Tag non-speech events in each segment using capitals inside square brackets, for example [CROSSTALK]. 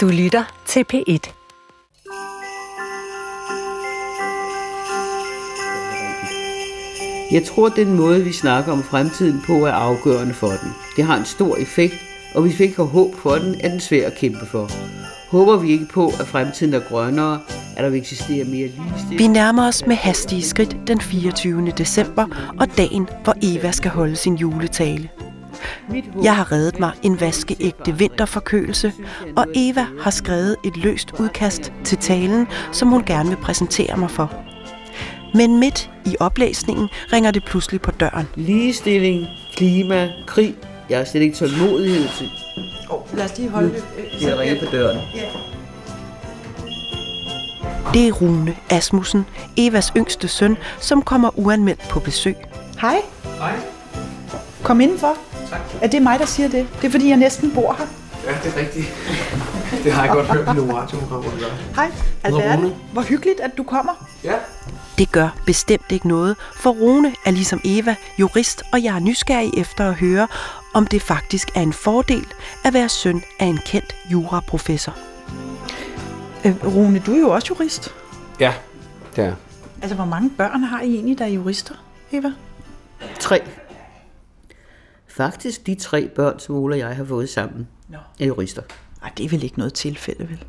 Du lytter til P1. Jeg tror, at den måde, vi snakker om fremtiden på, er afgørende for den. Det har en stor effekt, og hvis vi ikke har håb for den, er den svær at kæmpe for. Håber vi ikke på, at fremtiden er grønnere, at der vil eksistere mere ligestilling? Vi nærmer os med hastige skridt den 24. december og dagen, hvor Eva skal holde sin juletale. Jeg har reddet mig en vaskeægte vinterforkølelse, og Eva har skrevet et løst udkast til talen, som hun gerne vil præsentere mig for. Men midt i oplæsningen ringer det pludselig på døren. Ligestilling, klima, krig. Jeg har slet ikke tålmodighed til. Oh, lad os lige holde Det er ringet på døren. Det er Rune Asmussen, Evas yngste søn, som kommer uanmeldt på besøg. Hej. Hej. Kom indenfor. Tak. Er det mig, der siger det? Det er fordi, jeg næsten bor her. Ja, det er rigtigt. [LAUGHS] Det har jeg godt hørt i nogle radioprogrammer, du gør. Hej, Alberte. Hvor hyggeligt, at du kommer. Ja. Det gør bestemt ikke noget, for Rune er ligesom Eva jurist, og jeg er nysgerrig efter at høre, om det faktisk er en fordel at være søn af en kendt juraprofessor. Øh, Rune, du er jo også jurist. Ja, det er Altså, hvor mange børn har I egentlig, der er jurister, Eva? Tre. Faktisk de tre børn, som Ole og jeg har fået sammen, Nå. er jurister. Ej, det er vel ikke noget tilfælde, vel?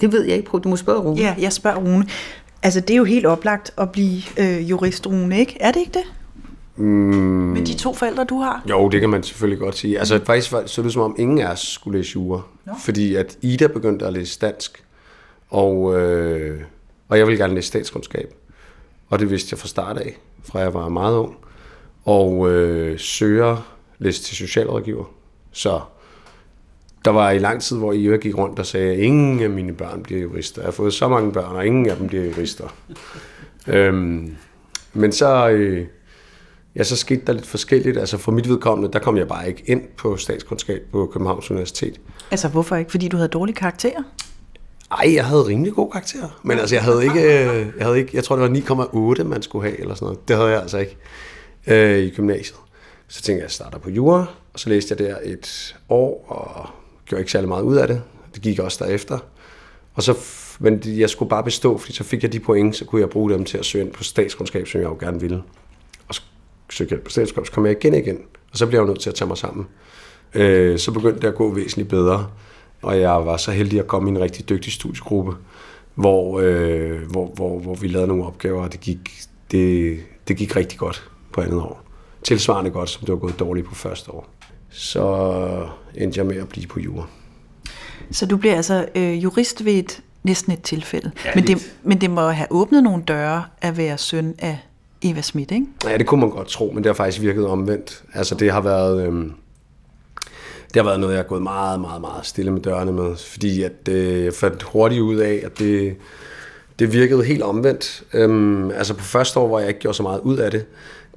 Det ved jeg ikke. Prøv, du må spørge Rune. Ja, jeg spørger Rune. Altså, det er jo helt oplagt at blive øh, jurist, Rune, ikke? Er det ikke det? Mm, Med de to forældre, du har? jo, det kan man selvfølgelig godt sige. Altså faktisk var- så det som om ingen af os skulle læse jura. Nå. Fordi at Ida begyndte at læse dansk, og, øh, og jeg ville gerne læse statskundskab. Og det vidste jeg fra start af, fra jeg var meget ung. Og øh, søger læste til socialrådgiver. Så der var i lang tid, hvor Eva gik rundt og sagde, at ingen af mine børn bliver jurister. Jeg har fået så mange børn, og ingen af dem bliver jurister. [LAUGHS] øhm, men så, øh, ja, så skete der lidt forskelligt. Altså for mit vedkommende, der kom jeg bare ikke ind på statskundskab på Københavns Universitet. Altså, hvorfor ikke? Fordi du havde dårlige karakterer? Ej, jeg havde rimelig god karakter. Men altså, jeg havde ikke, øh, jeg, havde ikke, jeg tror, det var 9,8, man skulle have, eller sådan noget. Det havde jeg altså ikke øh, i gymnasiet. Så tænkte jeg, jeg starter på jura, og så læste jeg der et år, og gjorde ikke særlig meget ud af det. Det gik også derefter. Og så, men jeg skulle bare bestå, fordi så fik jeg de point, så kunne jeg bruge dem til at søge ind på statskundskab, som jeg jo gerne ville. Og så søgte jeg på statskundskab, så kom jeg igen igen. Og så blev jeg jo nødt til at tage mig sammen. Øh, så begyndte det at gå væsentligt bedre. Og jeg var så heldig at komme i en rigtig dygtig studiegruppe, hvor, øh, hvor, hvor, hvor vi lavede nogle opgaver, og det gik, det, det gik rigtig godt på andet år. Tilsvarende godt, som det var gået dårligt på første år. Så endte jeg med at blive på jura. Så du bliver altså øh, jurist ved et, næsten et tilfælde. Ja, men, det, men det må have åbnet nogle døre at være søn af Eva Schmidt, ikke? Ja, det kunne man godt tro, men det har faktisk virket omvendt. Altså det har været... Øhm, det har været noget, jeg har gået meget, meget, meget stille med dørene med, fordi at, øh, jeg fandt hurtigt ud af, at det, det virkede helt omvendt. Øhm, altså på første år, hvor jeg ikke gjorde så meget ud af det,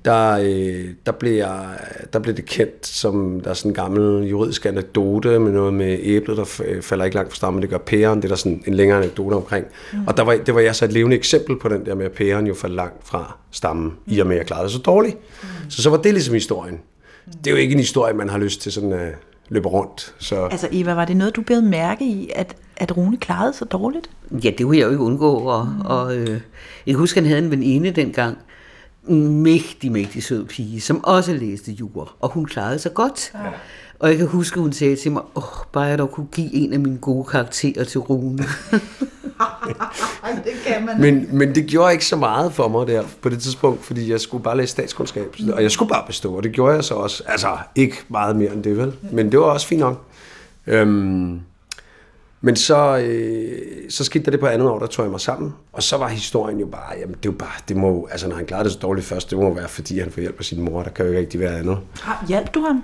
der, øh, der, blev jeg, der blev det kendt som, der er sådan en gammel juridisk anekdote med noget med æblet, der f- falder ikke langt fra stammen, det gør pæren, det er der sådan en længere anekdote omkring. Mm. Og der var, det var jeg så et levende eksempel på den der med, at pæren jo faldt langt fra stammen, mm. i og med at jeg klarede det så dårligt. Mm. Så så var det ligesom historien. Det er jo ikke en historie, man har lyst til sådan at løbe rundt. Så Altså Eva, var det noget, du blev mærke i, at, at Rune klarede sig dårligt? Ja, det kunne jeg jo ikke undgå. Og, mm. og øh, jeg kan huske, at han havde en veninde dengang, en mægtig, mægtig sød pige, som også læste jura, og hun klarede sig godt. Ja. Og jeg kan huske, hun sagde til mig, åh, bare jeg dog kunne give en af mine gode karakterer til Rune. [LAUGHS] det kan man. Men, men det gjorde ikke så meget for mig der på det tidspunkt, fordi jeg skulle bare læse statskundskab, og jeg skulle bare bestå, og det gjorde jeg så også. Altså, ikke meget mere end det, vel? Men det var også fint nok. Øhm, men så, øh, så skete der det på andet år, der tog jeg mig sammen, og så var historien jo bare, jamen det er jo bare, det må, altså når han klarede det så dårligt først, det må være, fordi han får hjælp af sin mor, der kan jo ikke rigtig være andet. Har, hjalp du ham?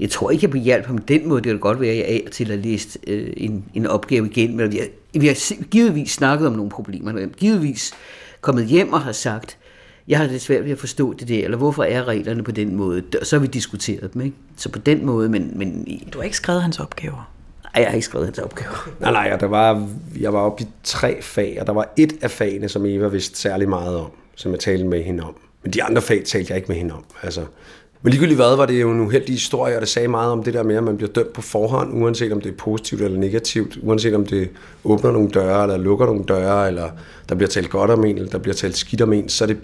Jeg tror ikke, jeg blev hjælp på den måde. Det kan godt være, at jeg af og til har læst øh, en, en opgave igen, men vi har, vi har givetvis snakket om nogle problemer. Vi har givetvis kommet hjem og har sagt, jeg har det svært ved at forstå det der, eller hvorfor er reglerne på den måde? Og så har vi diskuteret dem, ikke? Så på den måde, men, men Du har ikke skrevet hans opgaver. ej, jeg har ikke skrevet hans opgaver. Nej, nej, og der var, jeg var oppe i tre fag, og der var et af fagene, som Eva vidste særlig meget om, som jeg talte med hende om. Men de andre fag talte jeg ikke med hende om. Altså, Men ligegyldigt hvad, var det jo en uheldig historie, og det sagde meget om det der med, at man bliver dømt på forhånd, uanset om det er positivt eller negativt, uanset om det åbner nogle døre, eller lukker nogle døre, eller der bliver talt godt om en, eller der bliver talt skidt om en, så er det,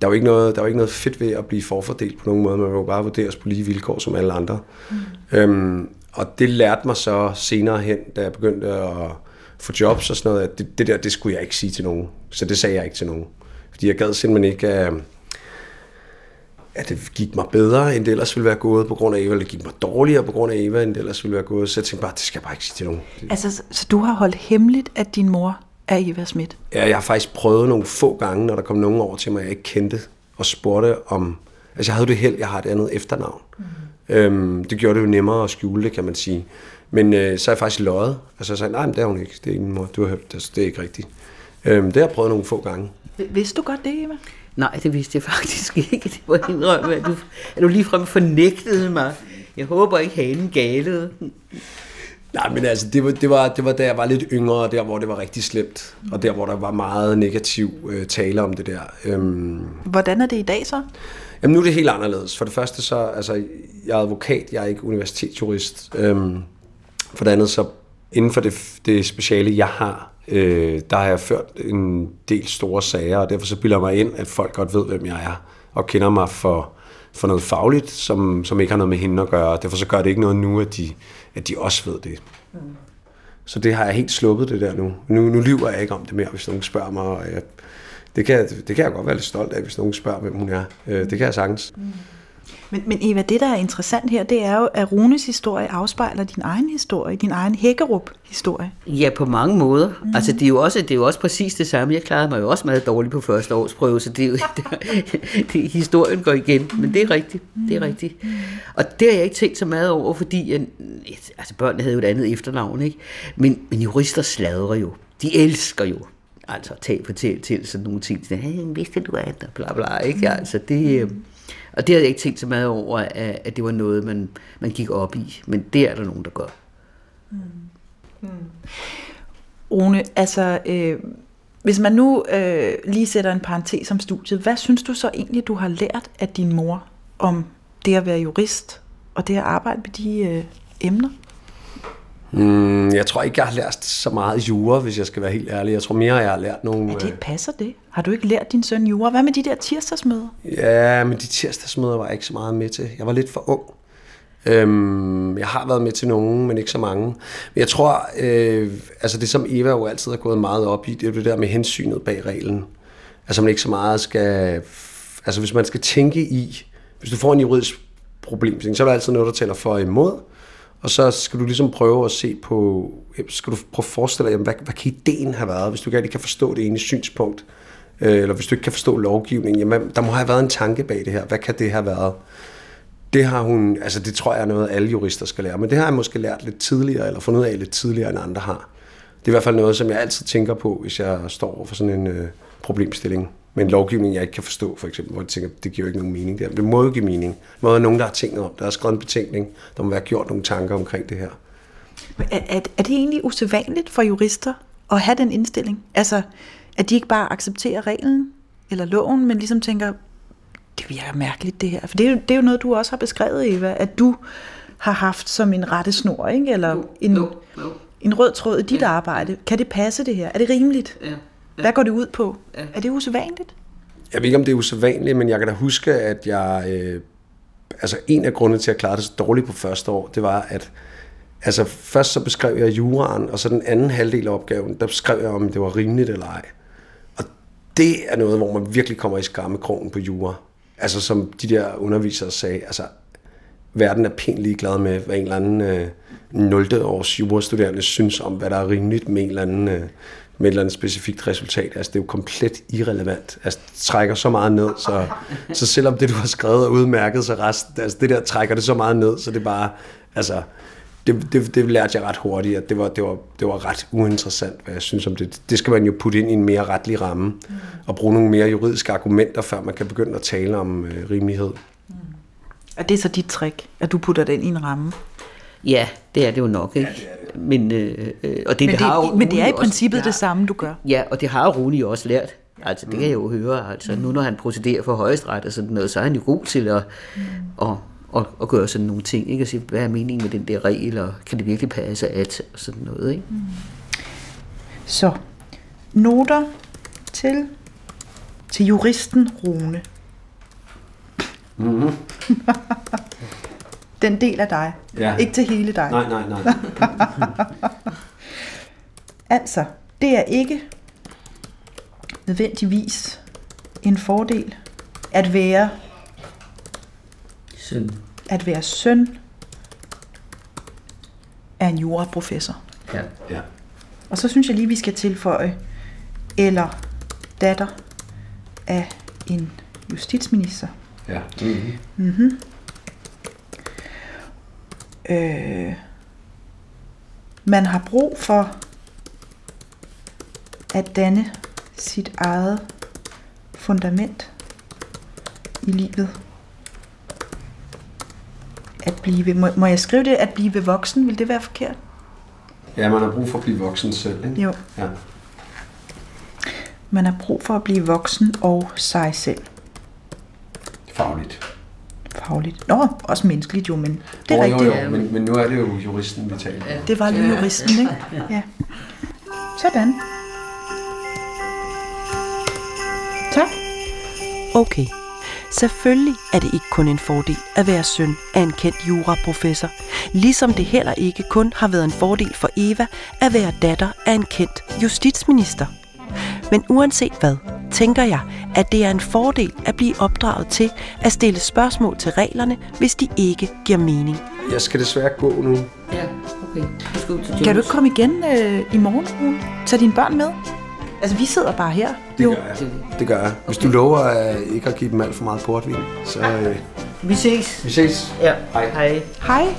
der er jo ikke noget, der er jo ikke noget fedt ved at blive forfordelt på nogen måde. Man vil jo bare vurderes på lige vilkår som alle andre. Mm. Øhm, og det lærte mig så senere hen, da jeg begyndte at få jobs og sådan noget, at det, det der, det skulle jeg ikke sige til nogen. Så det sagde jeg ikke til nogen. Fordi jeg gad simpelthen ikke, at, at det gik mig bedre, end det ellers ville være gået på grund af Eva, eller det gik mig dårligere på grund af Eva, end det ellers ville være gået. Så jeg tænkte bare, det skal jeg bare ikke sige til nogen. Altså, så du har holdt hemmeligt, at din mor er Eva Schmidt? Ja, jeg har faktisk prøvet nogle få gange, når der kom nogen over til mig, jeg ikke kendte, og spurgte om... Altså, jeg havde det held, jeg har et andet efternavn. Mm. Øhm, det gjorde det jo nemmere at skjule det, kan man sige. Men øh, så er jeg faktisk løjet. Altså, jeg sagde, nej, men det er hun ikke. Det er ikke min mor. Du har hørt det, det er ikke rigtigt. Øhm, det har jeg prøvet nogle få gange. Vidste du godt det, Eva? Nej, det vidste jeg faktisk [LAUGHS] ikke. Det var indrømme, at du, at du ligefrem fornægtede mig. Jeg håber ikke, hanen galede. Nej, men altså, det var, det, var, det var da jeg var lidt yngre, der hvor det var rigtig slemt, og der hvor der var meget negativ øh, tale om det der. Øhm, Hvordan er det i dag så? Jamen nu er det helt anderledes. For det første så, altså, jeg er advokat, jeg er ikke universitetsjurist. Øhm, for det andet så, inden for det, det speciale, jeg har, øh, der har jeg ført en del store sager, og derfor så bilder jeg mig ind, at folk godt ved, hvem jeg er, og kender mig for, for noget fagligt, som, som ikke har noget med hende at gøre. Derfor så gør det ikke noget nu, at de, at de også ved det. Mm. Så det har jeg helt sluppet det der nu. nu. Nu lyver jeg ikke om det mere, hvis nogen spørger mig. Og jeg, det, kan, det kan jeg godt være lidt stolt af, hvis nogen spørger, hvem hun er. Øh, det kan jeg sagtens. Mm. Men, men Eva, det der er interessant her, det er jo, at Runes historie afspejler din egen historie, din egen Hækkerup-historie. Ja, på mange måder. Mm. Altså, det er, jo også, det er jo også præcis det samme. Jeg klarede mig jo også meget dårligt på første års prøve, så det er jo, det, [LAUGHS] det, historien går igen. Men det er rigtigt. Det er rigtigt. Og det har jeg ikke tænkt så meget over, fordi jeg, altså, børnene havde jo et andet efternavn, ikke? Men, men jurister sladrer jo. De elsker jo altså tage på til, til sådan nogle ting. Hey, vidste du at, bla bla, ikke? Altså, det, øh, og det havde jeg ikke tænkt så meget over, at, at det var noget, man, man gik op i. Men det er der nogen, der gør. Mm. Mm. Rune, altså, øh, hvis man nu øh, lige sætter en parentes om studiet, hvad synes du så egentlig, du har lært af din mor om det at være jurist, og det at arbejde med de øh, emner? Mm, jeg tror ikke, jeg har lært så meget jura, hvis jeg skal være helt ærlig. Jeg tror mere, jeg har lært nogle... Er det, passer det? Har du ikke lært din søn jura? Hvad med de der tirsdagsmøder? Ja, men de tirsdagsmøder var jeg ikke så meget med til. Jeg var lidt for ung. Øhm, jeg har været med til nogen, men ikke så mange. Men jeg tror, øh, altså det som Eva jo altid har gået meget op i, det er det der med hensynet bag reglen. Altså man ikke så meget skal... Altså hvis man skal tænke i... Hvis du får en juridisk problem, så er der altid noget, der tæller for og imod. Og så skal du ligesom prøve at se på, skal du prøve at forestille dig, hvad, hvad kan ideen have været, hvis du ikke kan forstå det ene synspunkt, øh, eller hvis du ikke kan forstå lovgivningen, jamen der må have været en tanke bag det her, hvad kan det have været? Det har hun, altså det tror jeg er noget, alle jurister skal lære, men det har jeg måske lært lidt tidligere, eller fundet ud af lidt tidligere, end andre har. Det er i hvert fald noget, som jeg altid tænker på, hvis jeg står over for sådan en øh, problemstilling med en lovgivning, jeg ikke kan forstå, for eksempel, hvor jeg tænker, det giver jo ikke nogen mening der. Det må jo give mening. Der må være nogen, der har tænkt om. Der er skrevet en betænkning. Der må være gjort nogle tanker omkring det her. Er, er, er det egentlig usædvanligt for jurister at have den indstilling? Altså, at de ikke bare accepterer reglen eller loven, men ligesom tænker, det virker mærkeligt det her. For det er, jo, det er jo noget, du også har beskrevet, Eva, at du har haft som en rettesnor, ikke? eller no, en, no, no. en rød tråd i dit ja. arbejde. Kan det passe det her? Er det rimeligt? Ja. Hvad går det ud på? Ja. Er det usædvanligt? Jeg ved ikke, om det er usædvanligt, men jeg kan da huske, at jeg... Øh, altså, en af grundene til, at jeg klarede det så dårligt på første år, det var, at altså, først så beskrev jeg juraen, og så den anden halvdel af opgaven, der beskrev jeg, om det var rimeligt eller ej. Og det er noget, hvor man virkelig kommer i skammekrogen på jura. Altså, som de der undervisere sagde, altså, verden er pænt ligeglad med, hvad en eller anden øh, 0. års jurastuderende synes om, hvad der er rimeligt med en eller anden øh, med et eller andet specifikt resultat. Altså, det er jo komplet irrelevant. Altså, det trækker så meget ned, så, så selvom det, du har skrevet, er udmærket, så resten, altså, det der trækker det så meget ned, så det bare, altså, det, det, det lærte jeg ret hurtigt, at det var, det, var, det var ret uinteressant, hvad jeg synes om det. Det skal man jo putte ind i en mere retlig ramme, mm. og bruge nogle mere juridiske argumenter, før man kan begynde at tale om øh, rimelighed. Mm. Og det er så dit trick, at du putter den i en ramme? Ja, det er det jo nok, ikke? Ja, det det. Men, øh, øh, og det, men, det, det har jo men det er i princippet også, det samme, du gør. Ja, og det har Rune jo også lært. Altså, det kan jeg jo høre. Altså, nu når han procederer for højesteret og sådan noget, så er han jo god til at, mm. at, at, at gøre sådan nogle ting. Ikke? At sige, hvad er meningen med den der regel, og kan det virkelig passe at, og sådan noget. Ikke? Mm. Så, noter til, til juristen Rune. Mm-hmm. [LAUGHS] Den del af dig. Ja. Ikke til hele dig. Nej, nej, nej. [LAUGHS] Altså, det er ikke nødvendigvis en fordel at være Sådan. at være søn af en juraprofessor. Ja. Ja. Og så synes jeg lige, vi skal tilføje, eller datter af en justitsminister. Ja. Mm-hmm. Øh, man har brug for at danne sit eget fundament i livet. At blive, må, må jeg skrive det, at blive voksen, vil det være forkert? Ja, man har brug for at blive voksen selv, ikke? Jo. Ja. Man har brug for at blive voksen og sig selv. Fagligt. Fagligt. Nå, også menneskeligt jo, men det er Åh, rigtigt. Jo, jo, men, men nu er det jo juristen, vi taler om. Det var lige juristen, ikke? Ja. Sådan. Tak. Okay, selvfølgelig er det ikke kun en fordel at være søn af en kendt juraprofessor, ligesom det heller ikke kun har været en fordel for Eva at være datter af en kendt justitsminister. Men uanset hvad, tænker jeg, at det er en fordel at blive opdraget til at stille spørgsmål til reglerne, hvis de ikke giver mening. Jeg skal desværre gå nu. Ja, okay. Du skal ud til Kan du ikke komme igen øh, i morgen? Tag dine børn med. Altså, vi sidder bare her. Det jo. gør jeg. Det gør jeg. Hvis du lover at ikke at give dem alt for meget portvin, så øh, Vi ses. vi ses. Ja. Hej. Hej. Hej.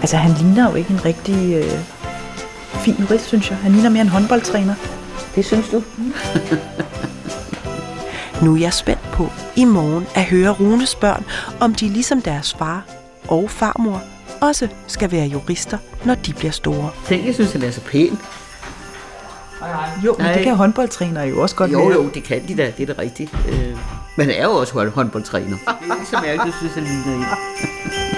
Altså, han ligner jo ikke en rigtig øh, fin jurist, synes jeg. Han ligner mere en håndboldtræner. Det synes du? [LAUGHS] Nu er jeg spændt på i morgen at høre Runes børn, om de ligesom deres far og farmor også skal være jurister, når de bliver store. Tænk, jeg synes, han er så pæn. Jo, men Nej. det kan håndboldtrænere jo også godt Jo, være. jo, det kan de da, det er da rigtigt. Øh, men han er jo også hånd- håndboldtræner. Det er ikke så mærkeligt, synes, han ligner en. [LAUGHS]